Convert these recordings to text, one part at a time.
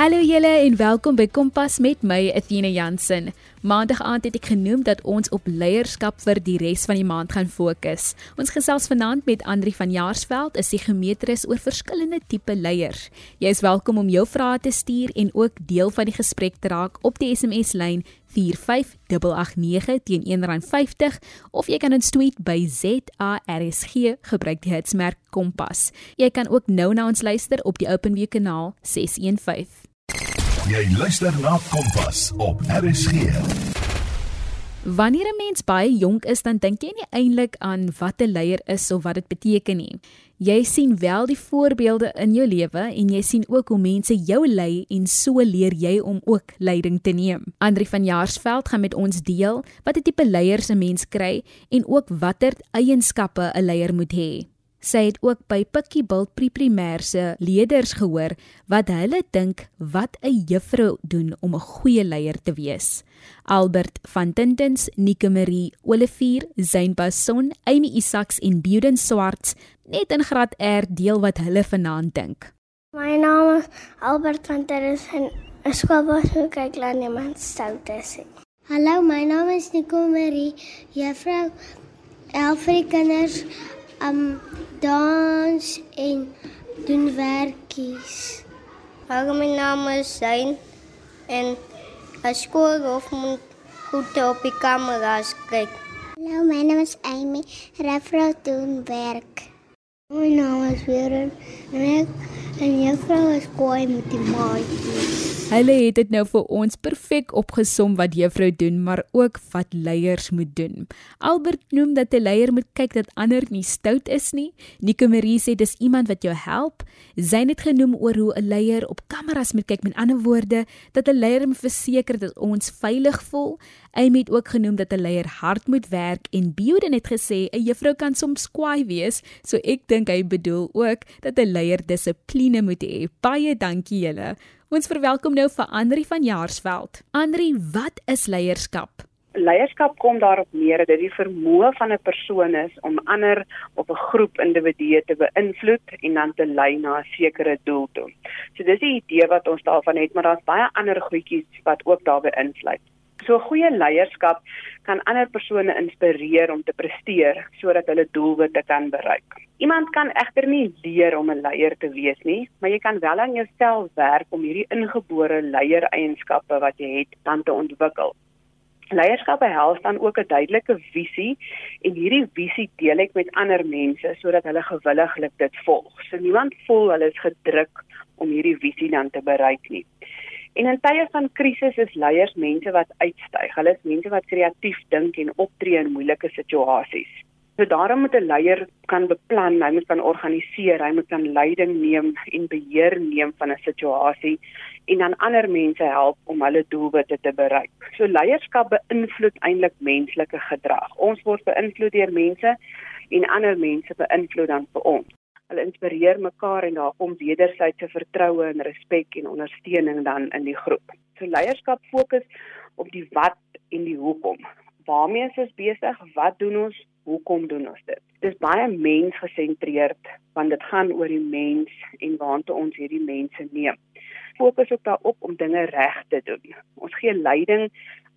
Hallo julle en welkom by Kompas met my Athena Jansen. Maandag aand het ek genoem dat ons op leierskap vir die res van die maand gaan fokus. Ons gesels vanaand met Andri van Jaarsveld, 'n psigometris oor verskillende tipe leiers. Jy is welkom om jou vrae te stuur en ook deel van die gesprek te raak op die SMS lyn 45889 teen R1.50 of jy kan ons tweet by ZARSG gebruik die hitsmerk Kompas. Jy kan ook nou na ons luister op die OpenView kanaal 615. Jy luister na Kompas op RSG. Wanneer 'n mens baie jonk is, dan dink jy nie eintlik aan wat 'n leier is of wat dit beteken nie. Jy sien wel die voorbeelde in jou lewe en jy sien ook hoe mense jou lei en so leer jy om ook leiding te neem. Andri van Jaarsveld gaan met ons deel wat 'n tipe leiers 'n mens kry en ook watter eienskappe 'n leier moet hê. Sy het ook by Pikkie Bult Preprimêr se leerders gehoor wat hulle dink wat 'n juffrou doen om 'n goeie leier te wees. Albert van Tintens, Nike Marie, Olivier, Zain Bason, Amy Isaacs en Buden Swarts net in Graad R deel wat hulle vanaand dink. My naam is Albert van Tintens en ek skool was hoe kyk laat niemand stout is. Hallo, my naam is Nike Marie, juffrou Elfrie kinders um dans en doen werkies. Hallo, my naam is Zain en as skool of moet goed op die kameras kyk. Hallo, my naam is Amy. Juffrou doen werk. My naam is Veron en ek en juffrou is kwaai met die maatjies. Hulle het dit nou vir ons perfek opgesom wat juffrou doen, maar ook wat leiers moet doen. Albert noem dat 'n leier moet kyk dat ander nie stout is nie. Nico Marie sê dis iemand wat jou help. Sy het genoem oor hoe 'n leier op kameras moet kyk. Met ander woorde, dat 'n leier moet verseker dat ons veilig voel. Amy het ook genoem dat 'n leier hard moet werk en Bioden het gesê 'n juffrou kan soms kwaai wees, so ek dink hy bedoel ook dat 'n leier dissipline moet hê. Baie dankie julle. Ons verwelkom nou vir Andri van Jaarsveld. Andri, wat is leierskap? Leierskap kom daarop neer dat dit die vermoë van 'n persoon is om ander op 'n groep individue te beïnvloed en dan te lei na 'n sekere doel toe. So dis die idee wat ons daarvan het, maar daar's baie ander goedjies wat ook daarbey insluit. So goeie leierskap kan ander persone inspireer om te presteer sodat hulle doelwitte kan bereik. Iemand kan egter nie leer om 'n leier te wees nie, maar jy kan wel aan jouself werk om hierdie ingebore leiereienskappe wat jy het dan te ontwikkel. Leierskap behels dan ook 'n duidelike visie en hierdie visie deel ek met ander mense sodat hulle gewilliglik dit volg. So niemand voel hulle is gedruk om hierdie visie dan te bereik nie. En in tye van krisis is leiers mense wat uitstyg. Hulle is mense wat kreatief dink en optree in moeilike situasies. So daarom moet 'n leier kan beplan, hy moet kan organiseer, hy moet kan leiding neem en beheer neem van 'n situasie en dan ander mense help om hulle doelwitte te bereik. So leierskap beïnvloed eintlik menslike gedrag. Ons word beïnvloed deur mense en ander mense beïnvloed dan vir ons. Hulle inspireer mekaar en daar kom wederwysige vertroue en respek en ondersteuning dan in die groep. So leierskap fokus op die wat en die hoekom. Waarmee is ons besig? Wat doen ons? hoekom doen ons dit? Dis baie mensgesentreerd want dit gaan oor die mens en waartoe ons hierdie mense neem. Fokus op daarop om dinge reg te doen. Ons gee leiding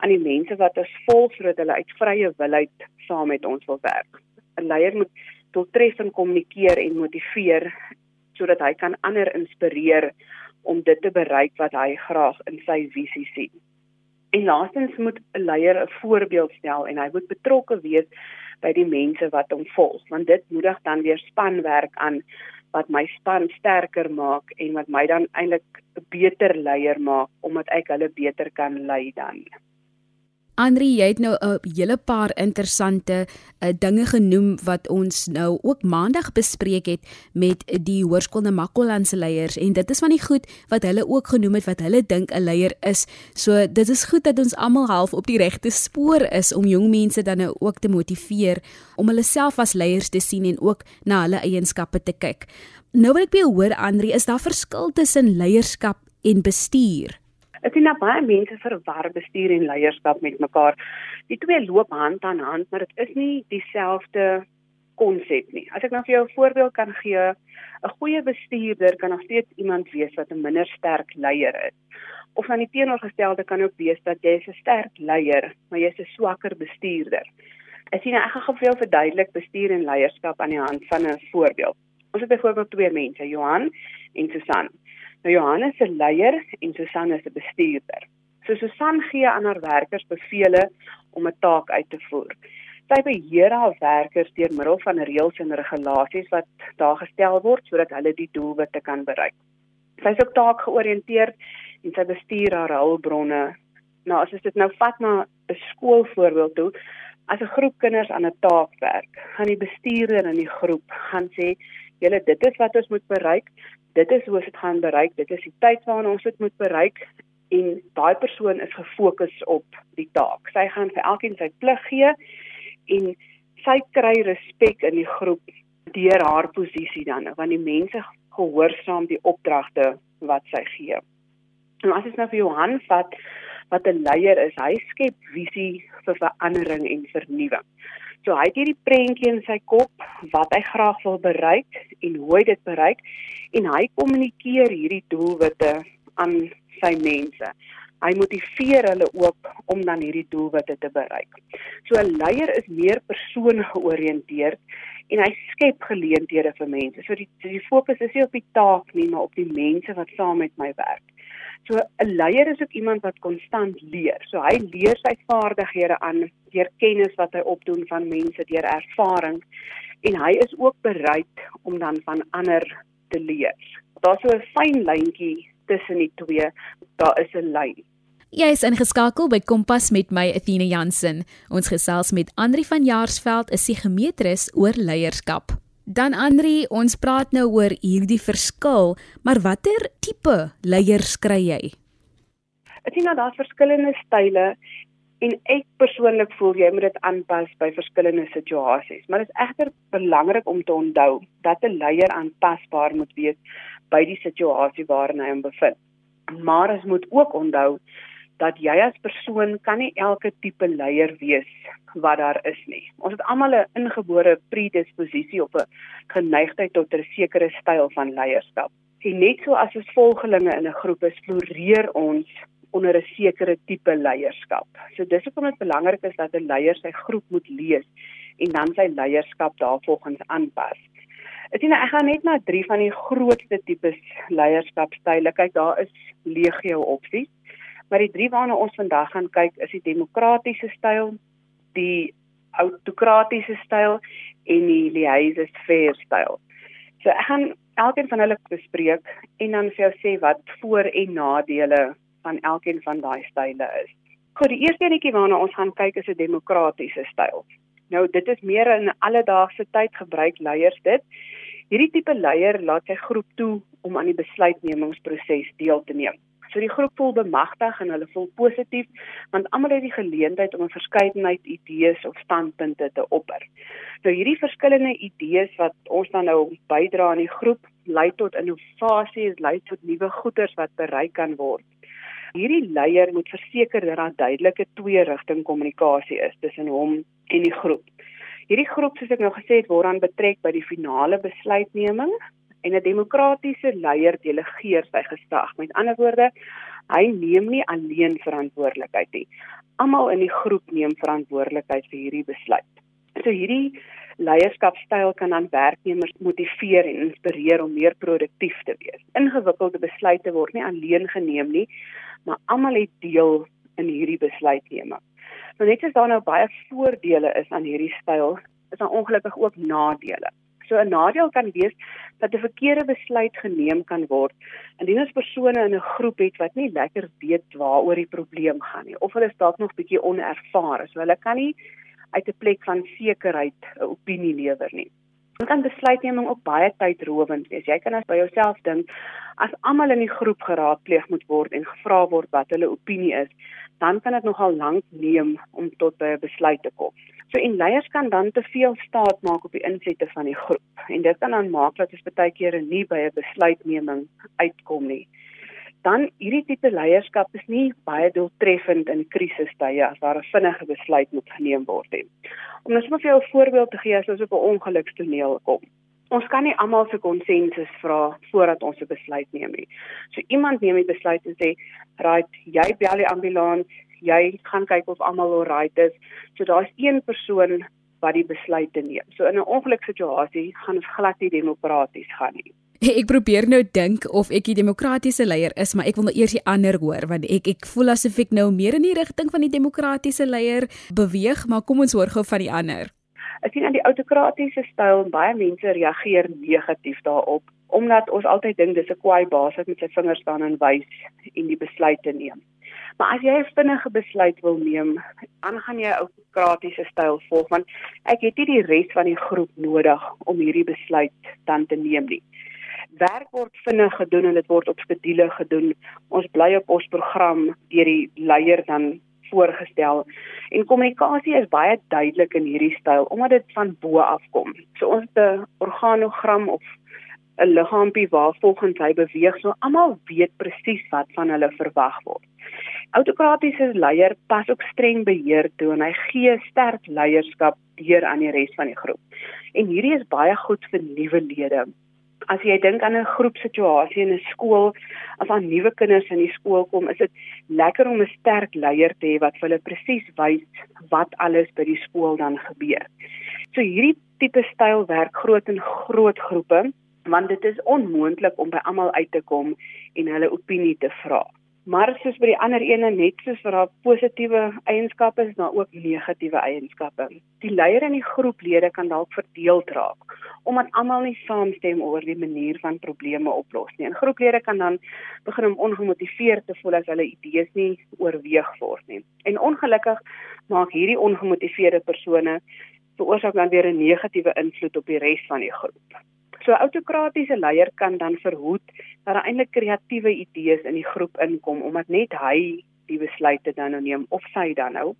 aan die mense wat ons volg sodat hulle uit vrye wil uit saam met ons wil werk. 'n Leier moet doeltreffend kommunikeer en motiveer sodat hy kan ander inspireer om dit te bereik wat hy graag in sy visie sien. En laastens moet 'n leier 'n voorbeeld stel en hy moet betrokke wees by die mense wat hom volg want dit moedig dan weer spanwerk aan wat my span sterker maak en wat my dan eintlik 'n beter leier maak omdat ek hulle beter kan lei dan. Andri, jy het nou 'n hele paar interessante uh, dinge genoem wat ons nou ook maandag bespreek het met die Hoërskool Namakoland se leiers en dit is van die goed wat hulle ook genoem het wat hulle dink 'n leier is. So dit is goed dat ons almal half op die regte spoor is om jong mense dan nou ook te motiveer om hulle self as leiers te sien en ook na hulle eienskappe te kyk. Nou wil ek by jou hoor Andri, is daar verskil tussen leierskap en bestuur? Ek sien dat baie mense verwar bestuur en leierskap met mekaar. Die twee loop hand aan hand, maar dit is nie dieselfde konsep nie. As ek nou vir jou 'n voorbeeld kan gee, 'n goeie bestuurder kan nog steeds iemand wees wat 'n minder sterk leier is. Of aan die teenoorgestelde kan ook wees dat jy 'n sterk leier, maar jy's 'n swakker bestuurder. Ek sien ek gaan jou verduidelik bestuur en leierskap aan die hand van 'n voorbeeld. Ons het byvoorbeeld twee mense, Johan en Susan. Nou Johan is 'n leier en Susan is 'n bestuurder. So Susan gee aan haar werkers bevele om 'n taak uit te voer. Sy beheer haar werkers deur middel van reëls en regulasies wat daar gestel word sodat hulle die doelwitte kan bereik. Sy is ook taakgeoriënteerd en sy bestuur haar hulpbronne. Nou as dit nou vat na 'n skoolvoorbeeld toe, as 'n groep kinders aan 'n taak werk, gaan die bestuurder in die groep gaan sê julle dit is wat ons moet bereik. Dit is hoe ons dit gaan bereik. Dit is die tyd waarna ons dit moet bereik en daai persoon is gefokus op die taak. Sy gaan vir elkeen sy plig gee en sy kry respek in die groep deur haar posisie dan want die mense gehoorsaam die opdragte wat sy gee. En as ons nou vir Johan vat wat 'n leier is, hy skep visie vir verandering en vernuwing. So hy het hierdie prentjie in sy kop wat hy graag wil bereik en hoe hy dit bereik en hy kommunikeer hierdie doelwitte aan sy mense. Hy motiveer hulle ook om dan hierdie doelwitte te bereik. So 'n leier is meer persoongeoriënteerd en hy skep geleenthede vir mense. So die die fokus is nie op die taak nie, maar op die mense wat saam met my werk. So 'n leier is ook iemand wat konstant leer. So hy leer sy vaardighede aan deur kennis wat hy opdoen van mense, deur ervaring en hy is ook bereid om dan van ander te leer. Daar's so 'n fyn lyntjie tussen die twee. Daar is 'n lyn. Jy is ingeskakel by Kompas met my Athena Jansen. Ons gesels met Andri van Jaarsveld, 'n psigometris oor leierskap. Dan Andri, ons praat nou oor hierdie verskil, maar watter tipe leiers kry jy? Ek sien dat daar verskillende style en ek persoonlik voel jy moet dit aanpas by verskillende situasies, maar dit is egter belangrik om te onthou dat 'n leier aanpasbaar moet wees by die situasie waarin hy hom bevind. Maar ons moet ook onthou dat jy as persoon kan nie elke tipe leier wees wat daar is nie. Ons het almal 'n ingebore predisposisie op 'n geneigtheid tot 'n sekere styl van leierskap. En net so as ons volgelinge in 'n groep is, floreer ons onder 'n sekere tipe leierskap. So dis hoekom dit belangrik is dat 'n leier sy groep moet lees en dan sy leierskap daarvolgens aanpas. Ek sien ek gaan net na drie van die grootste tipes leierskapstyle kyk. Daar is legio opsies. Maar die drie waarna ons vandag gaan kyk is die demokratiese styl, die autokratiese styl en die laissez-faire styl. So ek gaan elkeen van hulle bespreek en dan vir jou sê wat voor en nadele van elkeen van daai style is. Goed, die eerste enetjie waarna ons gaan kyk is 'n demokratiese styl. Nou dit is meer in alledaagse tyd gebruik leiers dit. Hierdie tipe leier laat sy groep toe om aan die besluitnemingsproses deel te neem. So die groep voel bemagtig en hulle voel positief want almal het die geleentheid om 'n verskeidenheid idees of standpunte te opper. Nou hierdie verskillende idees wat ons dan nou bydra aan die groep lei tot innovasie, lei tot nuwe goederes wat bereik kan word. Hierdie leier moet verseker dat daar duidelike twee-rigting kommunikasie is tussen hom en die groep. Hierdie groep soos ek nou gesê het word aan betrek by die finale besluitneming en 'n demokratiese leier delegeer sy gesag. Met ander woorde, hy neem nie alleen verantwoordelikheid nie. Almal in die groep neem verantwoordelikheid vir hierdie besluit. So hierdie leierskapstyl kan dan werknemers motiveer en inspireer om meer produktief te wees. Ingewikkelde besluite word nie alleen geneem nie, maar almal het deel in hierdie besluitneming. Nou net as daar nou baie voordele is aan hierdie styl, is daar ongelukkig ook nadele. So 'n nadeel kan wees dat 'n verkeerde besluit geneem kan word indien ons persone in 'n groep het wat nie lekker weet waaroor die probleem gaan nie of hulle is dalk nog bietjie onervare. So hulle kan nie uit 'n plek van sekerheid 'n opinie lewer nie. Dan kan besluitneming ook baie tydrowend wees. Jy kan as by jouself dink as almal in die groep geraadpleeg moet word en gevra word wat hulle opinie is, dan kan dit nogal lank neem om tot by 'n besluit te kom. So en leiers kan dan te veel staat maak op die insette van die groep en dit kan dan maak dat ons baie kere nie by 'n besluitneming uitkom nie. dan hierdie tipe leierskap is nie baie doeltreffend in krisistye as daar 'n vinnige besluit moet geneem word nie. Om net vir jou 'n voorbeeld te gee as ons op 'n ongelukstoneel kom. Ons kan nie almal se konsensus vra voordat ons 'n besluit neem nie. So iemand neem die besluit en sê, "Right, jy bel die ambulans, jy gaan kyk of almal alright is." So daar's een persoon wat die besluit neem. So in 'n ongeluksituasie gaan dit glad nie demokraties gaan nie. Ek probeer nou dink of ek die demokratiese leier is, maar ek wil nou eers die ander hoor want ek ek voel asof ek nou meer in die rigting van die demokratiese leier beweeg, maar kom ons hoor gou van die ander. Ek sien aan die autokratiese styl baie mense reageer negatief daarop omdat ons altyd dink dis 'n kwaai baas wat met sy vingers staan en wys en die besluite neem. Maar as jy 'n vinnige besluit wil neem, dan gaan jy 'n autokratiese styl volg want ek het nie die res van die groep nodig om hierdie besluit dan te neem nie werk word vinnig gedoen en dit word op skedule gedoen. Ons bly op ons program deur die leier dan voorgestel. En kommunikasie is baie duidelik in hierdie styl omdat dit van bo af kom. So ons het 'n organogram of 'n liggaampie waar volgens hy beweeg, so almal weet presies wat van hulle verwag word. Autokratiese leier pas ook streng beheer toe en hy gee sterk leierskap deur aan die res van die groep. En hierdie is baie goed vir nuwe lede as jy dink aan 'n groepsituasie in 'n skool, as daar nuwe kinders in die skool kom, is dit lekker om 'n sterk leier te hê wat vir hulle presies wys wat alles by die skool dan gebeur. So hierdie tipe styl werk groot in groot groepe, want dit is onmoontlik om by almal uit te kom en hulle opinie te vra. Maar soos by die ander ene net soos vir haar positiewe eienskappe is daar ook negatiewe eienskappe. Die leier en die groeplede kan dalk verdeel raak omdat almal nie saamstem oor die manier van probleme oplos nie. En groeplede kan dan begin om ongemotiveerd te voel as hulle idees nie oorweeg word nie. En ongelukkig maak hierdie ongemotiveerde persone veroorsaak dan weer 'n negatiewe invloed op die res van die groep. So 'n autokratiese leier kan dan verhoed dat daar eintlik kreatiewe idees in die groep inkom omdat net hy die besluite dan nou neem of sy dan nou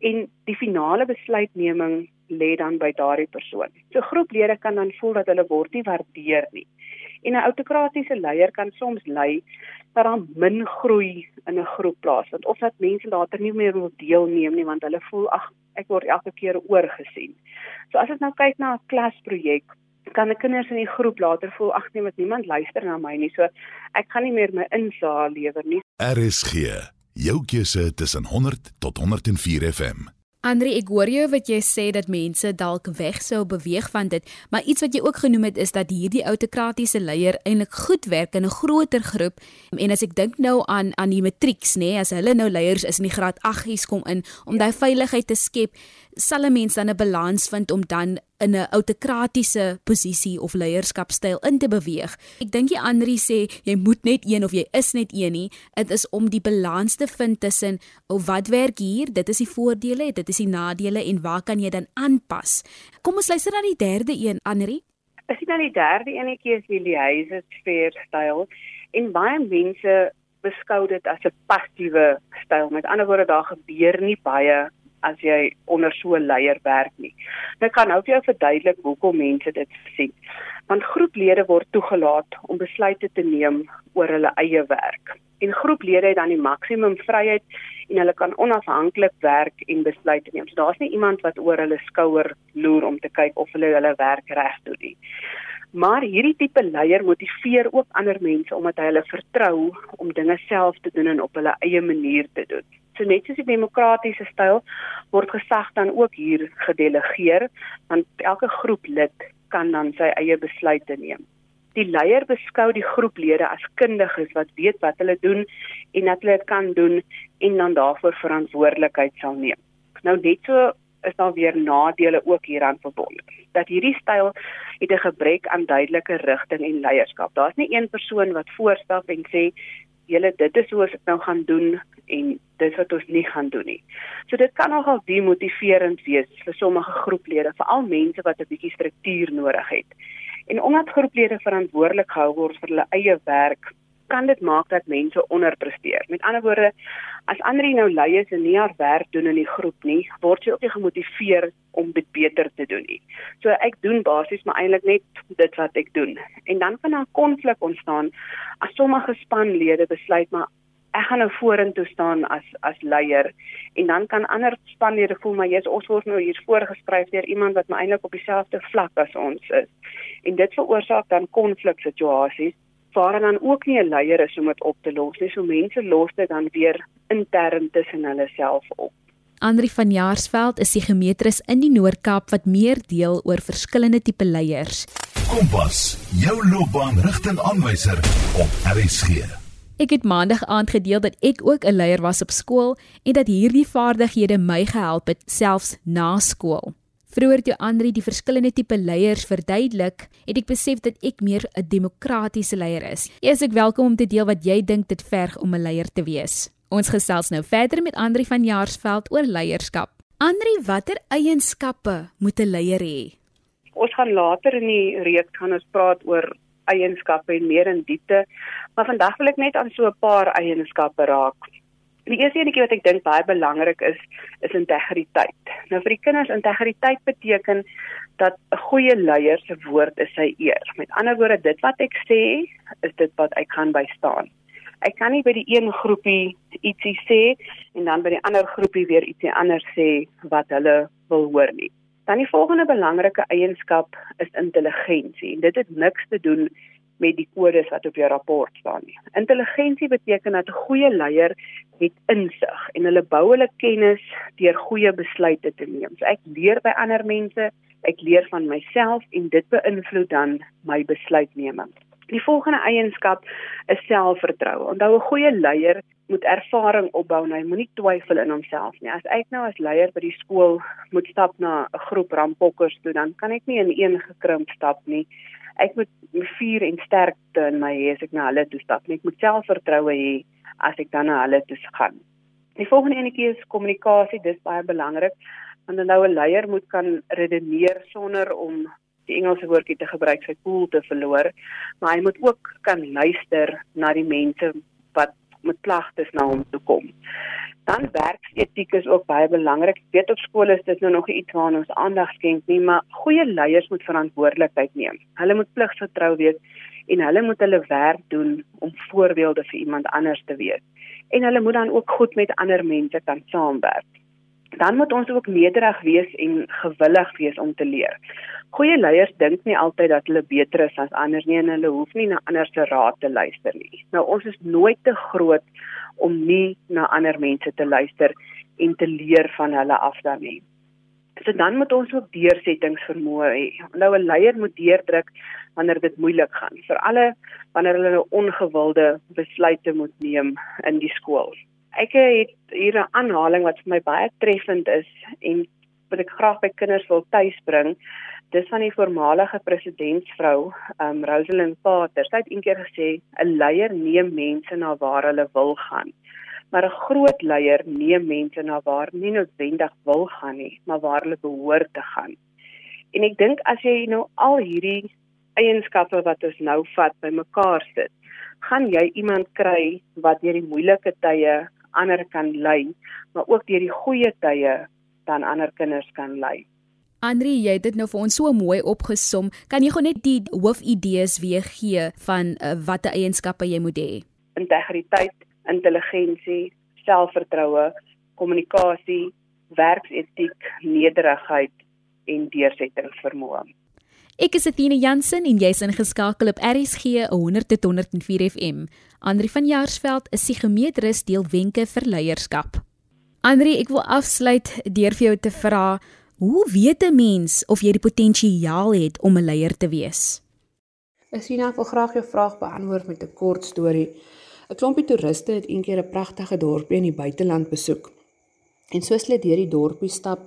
en die finale besluitneming lê dan by daardie persoon. So groeplede kan dan voel dat hulle word nie waardeer nie. En 'n autokratiese leier kan soms lei dat daar min groei in 'n groep plaasvind of dat mense later nie meer wil deelneem nie want hulle voel ag ek word elke keer oorgesien. So as ons nou kyk na 'n klasprojek kan die kinders in die groep later voel ag nee, met niemand luister na my nie. So ek gaan nie meer my insaag lewer nie. RSG, jou keuse tussen 100 tot 104 FM. Andre, ek hoor jou wat jy sê dat mense dalk weg sou beweeg van dit, maar iets wat jy ook genoem het is dat hierdie autokratiese leier eintlik goed werk in 'n groter groep. En as ek dink nou aan aan die matrieks, nê, nee, as hulle nou leiers is in die graad 8s kom in om daai veiligheid te skep, sal 'n mens dan 'n balans vind om dan in 'n autokratiese posisie of leierskapstyl in te beweeg. Ek dink die ander sê jy moet net een of jy is net een nie. Dit is om die balans te vind tussen o oh, wat werk hier, dit is die voordele, dit is die nadele en waar kan jy dan aanpas? Kom ons luister na die derde een, Anri. Ek sien dan die derde enetjie is die Liaise sphere styl en baie mense beskou dit as 'n passiewe styl. Met ander woorde daar gebeur nie baie as jy onder so 'n leier werk nie. Nou ek kan nou vir jou verduidelik hoekom mense dit sien. Want groeplede word toegelaat om besluite te neem oor hulle eie werk. En groeplede het dan die maksimum vryheid en hulle kan onafhanklik werk en besluite neem. So daar's nie iemand wat oor hulle skouer loer om te kyk of hulle hulle werk reg doen nie. Maar hierdie tipe leier motiveer ook ander mense omdat hy hulle vertrou om dinge self te doen en op hulle eie manier te doen. So net soos die demokratiese styl word gesag dan ook hier gedelegeer want elke groep lid kan dan sy eie besluite neem. Die leier beskou die groeplede as kundiges wat weet wat hulle doen en dat hulle dit kan doen en dan daarvoor verantwoordelikheid sal neem. Nou net so is daar weer nadele ook hieraan verbonde. Dat hierdie styl het 'n gebrek aan duidelike rigting en leierskap. Daar's nie een persoon wat voorstap en sê julle dit is hoe ek nou gaan doen en dis wat ons nie gaan doen nie. So dit kan nogal demotiverend wees vir sommige groeplede, veral mense wat 'n bietjie struktuur nodig het. En omdat groeplede verantwoordelik gehou word vir hulle eie werk, kan dit maak dat mense onderpresteer? Met ander woorde, as ander nou lui is en nie haar werk doen in die groep nie, word jy ook nie gemotiveer om dit beter te doen nie. So ek doen basies maar eintlik net dit wat ek doen. En dan kan daar konflik ontstaan as sommige spanlede besluit maar ek gaan nou vorentoe staan as as leier en dan kan ander spanlede voel maar jy's ons word nou hier voorgeskryf deur iemand wat maar eintlik op dieselfde vlak as ons is. En dit veroorsaak dan konfliksituasies waar dan ook nie 'n leier is om dit op te los nie. So mense los dit dan weer intern tussen hulle self op. Andri van Jaarsveld is die gemeetris in die Noord-Kaap wat meer deel oor verskillende tipe leiers. Kompas, jou loopbaanrigtingaanwyser op RSG. Ek het maandag aand gedeel dat ek ook 'n leier was op skool en dat hierdie vaardighede my gehelp het selfs na skool. Vroeër toe Andri die verskillende tipe leiers verduidelik, het ek besef dat ek meer 'n demokratiese leier is. Jy is ek welkom om te deel wat jy dink dit verg om 'n leier te wees. Ons gesels nou verder met Andri van Jaarsveld oor leierskap. Andri, watter eienskappe moet 'n leier hê? Ons gaan later in die reeks gaan ons praat oor eienskappe en meer in diepte. Maar vandag wil ek net aan so 'n paar eienskappe raak. Die eerste enetjie wat ek dink baie belangrik is, is integriteit. Nou vir die kinders integriteit beteken dat 'n goeie leier se woord is sy eer. Met ander woorde, dit wat ek sê, is dit wat ek gaan by staan. Ek kan nie by die een groepie ietsie sê en dan by die ander groepie weer ietsie anders sê wat hulle wil hoor nie. Dan die volgende belangrike eienskap is intelligensie. Dit het niks te doen met die kodes wat op jou rapport staan nie. Intelligensie beteken dat 'n goeie leier het insig en hulle bou hulle kennis deur goeie besluite te neem. So ek leer by ander mense, ek leer van myself en dit beïnvloed dan my besluitneming. Die volgende eienskap is selfvertroue. Onthou 'n goeie leier moet ervaring opbou en hy moenie twyfel in homself nie. As ek nou as leier by die skool moet stap na 'n groep rampokkers toe, dan kan ek nie in een gekrimp stap nie. Ek moet vuur en sterkte in my hê as ek na hulle toe stap. Ek moet selfvertroue hê as ek dan na hulle toe gaan. Die volgende enetjie is kommunikasie. Dis baie belangrik want 'n leier moet kan redeneer sonder om die Engelse woordjie te gebruik sy koel te verloor, maar hy moet ook kan luister na die mense wat met klagtes na hom toe kom. Dan werksetiek is ook baie belangrik. Ek weet op skole is dit nou nog iets waaraan ons aandag skenk nie, maar goeie leiers moet verantwoordelikheid neem. Hulle moet pligsgetrou wees en hulle moet hulle werk doen om voorbeelde vir iemand anders te wees. En hulle moet dan ook goed met ander mense kan saamwerk. Dan moet ons ook nederig wees en gewillig wees om te leer. Goeie leiers dink nie altyd dat hulle beter is as ander nie en hulle hoef nie na ander se raad te luister nie. Nou ons is nooit te groot om nie na ander mense te luister en te leer van hulle af dan nie. So dan moet ons ook deursettingsvermoë hê. Nou 'n leier moet deurdruk wanneer dit moeilik gaan, veral wanneer hulle 'n ongewilde besluite moet neem in die skool. Ek het hier 'n aanhaling wat vir my baie treffend is en wat ek graag by kinders wil tuisbring dis van die voormalige presidentsvrou, um Rosalind Pater. Sy het eendag gesê 'n leier neem mense na waar hulle wil gaan. Maar 'n groot leier neem mense na waar nie noodwendig wil gaan nie, maar waar hulle behoort te gaan. En ek dink as jy nou al hierdie eienskappe wat ons nou vat bymekaar sit, gaan jy iemand kry wat deur die moeilike tye ander kan lei, maar ook deur die goeie tye dan ander kinders kan lei. Andri, jy het dit nou vir ons so mooi opgesom. Kan jy gou net die hoofidees weer gee van uh, watter eienskappe jy moet hê? Integriteit, intelligensie, selfvertroue, kommunikasie, werksetiek, nederigheid en deursettingsvermoë. Ek is Athena Jansen en jy's ingeskakel op RSG 100.104 FM. Andri van Jaarsveld is die gemeetris deel wenke vir leierskap. Andri, ek wil afsluit deur vir jou te vra Hoe weet 'n mens of jy die potensiaal het om 'n leier te wees? Sien ek wil graag jou vraag beantwoord met 'n kort storie. 'n Klompie toeriste het eendag 'n pragtige dorpie in die buiteland besoek. En soos hulle deur die dorpie stap,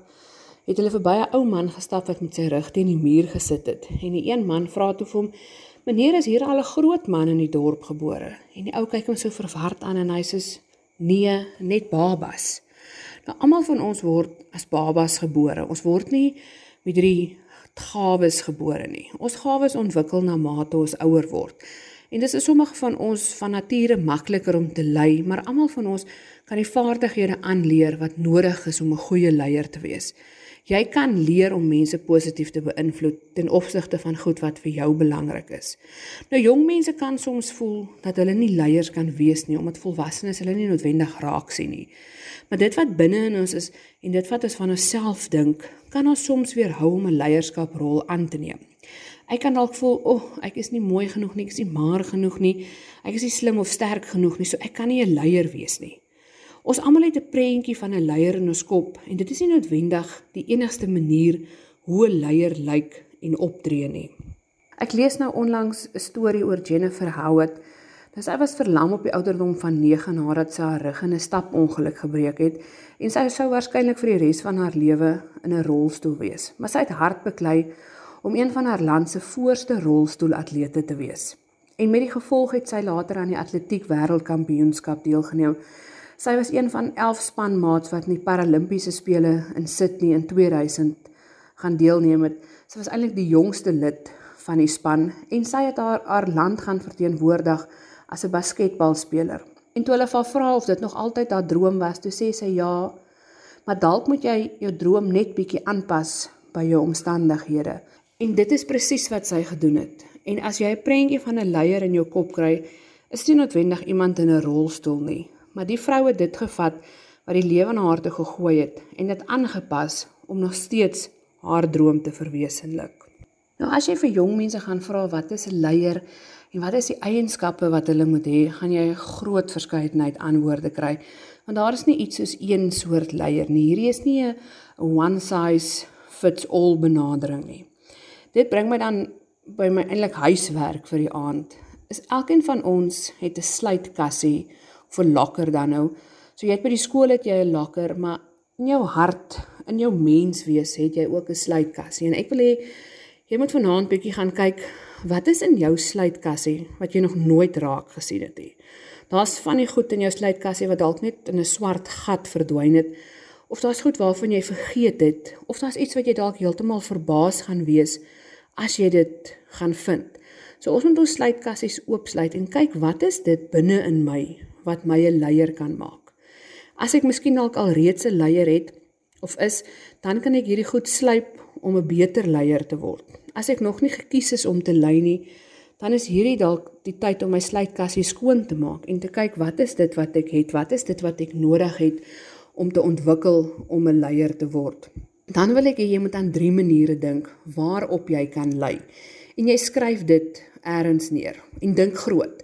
het hulle verby 'n ou man gestap wat met sy rug teen die muur gesit het. En die een man vra toe vir hom: "Meneer, is hier al 'n groot man in die dorp gebore?" En die ou kyk hom so verward aan en hy sê: "Nee, net babas." Nou almal van ons word as babas gebore. Ons word nie met drie gawes gebore nie. Ons gawes ontwikkel na mate ons ouer word. En dis is sommige van ons van nature makliker om te lei, maar almal van ons kan die vaardighede aanleer wat nodig is om 'n goeie leier te wees. Jy kan leer om mense positief te beïnvloed ten opsigte van goed wat vir jou belangrik is. Nou jong mense kan soms voel dat hulle nie leiers kan wees nie omdat volwassenes hulle nie noodwendig raak sien nie. Maar dit wat binne in ons is en dit wat ons van onsself dink, kan ons soms weerhou om 'n leierskaprol aan te neem. Ek kan dalk voel, "O, oh, ek is nie mooi genoeg nie, ek is nie maar genoeg nie. Ek is nie slim of sterk genoeg nie, so ek kan nie 'n leier wees nie." Ons almal het 'n prentjie van 'n leier in ons kop en dit is nie noodwendig die enigste manier hoe 'n leier lyk en optree nie. Ek lees nou onlangs 'n storie oor Jennifer Howard. Nou sy was verlam op die ouderdom van 9 nadat sy haar rug in 'n stapongeluk gebreek het en sy sou waarskynlik vir die res van haar lewe in 'n rolstoel wees. Maar sy het hard beklei om een van haar land se voorste rolstoelatlete te wees. En met die gevolg het sy later aan die atletiek wêreldkampioenskap deelgeneem Sy was een van 11 spanmaats wat in die Paralimpiese spele in Sydney in 2000 gaan deelneem het. Sy was eintlik die jongste lid van die span en sy het haar haar land gaan verteenwoordig as 'n basketbalspeler. En toe hulle vir haar vra of dit nog altyd haar droom was, toe sê sy ja, maar dalk moet jy jou droom net bietjie aanpas by jou omstandighede. En dit is presies wat sy gedoen het. En as jy 'n prentjie van 'n leier in jou kop kry, is nie noodwendig iemand in 'n rolstoel nie, maar die vrou het dit gevat wat die lewe na haar toe gegooi het en dit aangepas om nog steeds haar droom te verwesenlik. Nou as jy vir jong mense gaan vra wat is 'n leier en wat is die eienskappe wat hulle moet hê, gaan jy 'n groot verskeidenheid antwoorde kry. Want daar is nie iets soos een soort leier nie. Hierdie is nie 'n one size fits all benadering nie. Dit bring my dan by my eintlik huiswerk vir die aand. Is elkeen van ons het 'n sluitkassie vir lokker dan nou. So jy het by die skool het jy 'n lokker, maar in jou hart, in jou menswees het jy ook 'n sluitkassie. En ek wil hê jy moet vanaand bietjie gaan kyk wat is in jou sluitkassie wat jy nog nooit raak gesien het nie. Daar's van die goed in jou sluitkassie wat dalk net in 'n swart gat verdwyn het. Of daar's goed waarvan jy vergeet het, of daar's iets wat jy dalk heeltemal verbaas gaan wees as jy dit gaan vind. So ons moet ons sluitkassies oopsluit en kyk wat is dit binne in my wat my 'n leier kan maak. As ek miskien dalk al reeds 'n leier het of is, dan kan ek hierdie goed slyp om 'n beter leier te word. As ek nog nie gekies is om te lei nie, dan is hierdie dalk die tyd om my sluitkassie skoon te maak en te kyk wat is dit wat ek het? Wat is dit wat ek nodig het om te ontwikkel om 'n leier te word? Dan wil ek hê jy moet aan drie maniere dink waarop jy kan lei. En jy skryf dit eers neer en dink groot.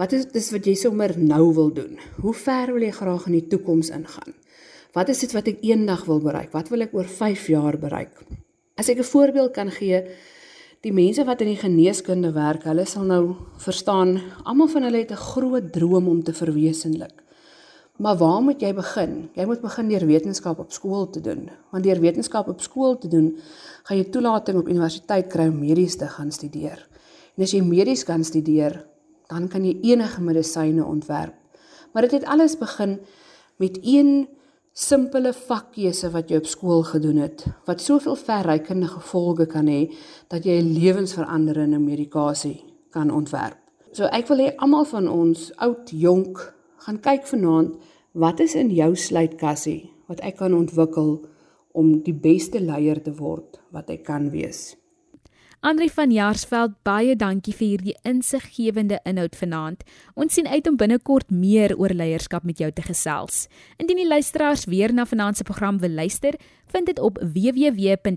Wat is dis wat jy sommer nou wil doen? Hoe ver wil jy graag in die toekoms ingaan? Wat is dit wat ek eendag wil bereik? Wat wil ek oor 5 jaar bereik? As ek 'n voorbeeld kan gee, die mense wat in die geneeskunde werk, hulle sal nou verstaan, almal van hulle het 'n groot droom om te verwesenlik. Maar waar moet jy begin? Jy moet begin deur wetenskap op skool te doen. Want deur wetenskap op skool te doen, gaan jy toelating op universiteit kry om medies te gaan studeer. En as jy medies kan studeer, dan kan jy enige medisyne ontwerp. Maar dit het alles begin met een simpele vakkeuse wat jy op skool gedoen het wat soveel verrykende gevolge kan hê dat jy 'n lewensveranderende medikasie kan ontwerp. So ek wil hê almal van ons, oud, jonk, gaan kyk vanaand wat is in jou sluitkassie wat ek kan ontwikkel om die beste leier te word wat ek kan wees. Andri van Jaarsveld, baie dankie vir hierdie insiggewende inhoud vanaand. Ons sien uit om binnekort meer oor leierskap met jou te gesels. Indien die luisteraars weer na vanaand se program wil luister, vind dit op www.rsg.co.za.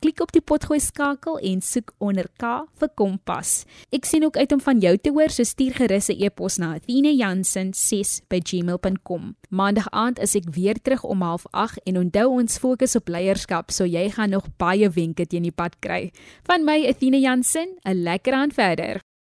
Klik op die potgooi skakel en soek onder K vir Kompas. Ek sien ook uit om van jou te hoor, so stuur gerus 'n e-pos na athena.jansen6@gmail.com. Maandag aand is ek weer terug om 08:30 en onthou ons fokus op leierskap, so jy gaan nog baie wenke teen die pad kry. Van my Athena Jansen, 'n lekker aand verder.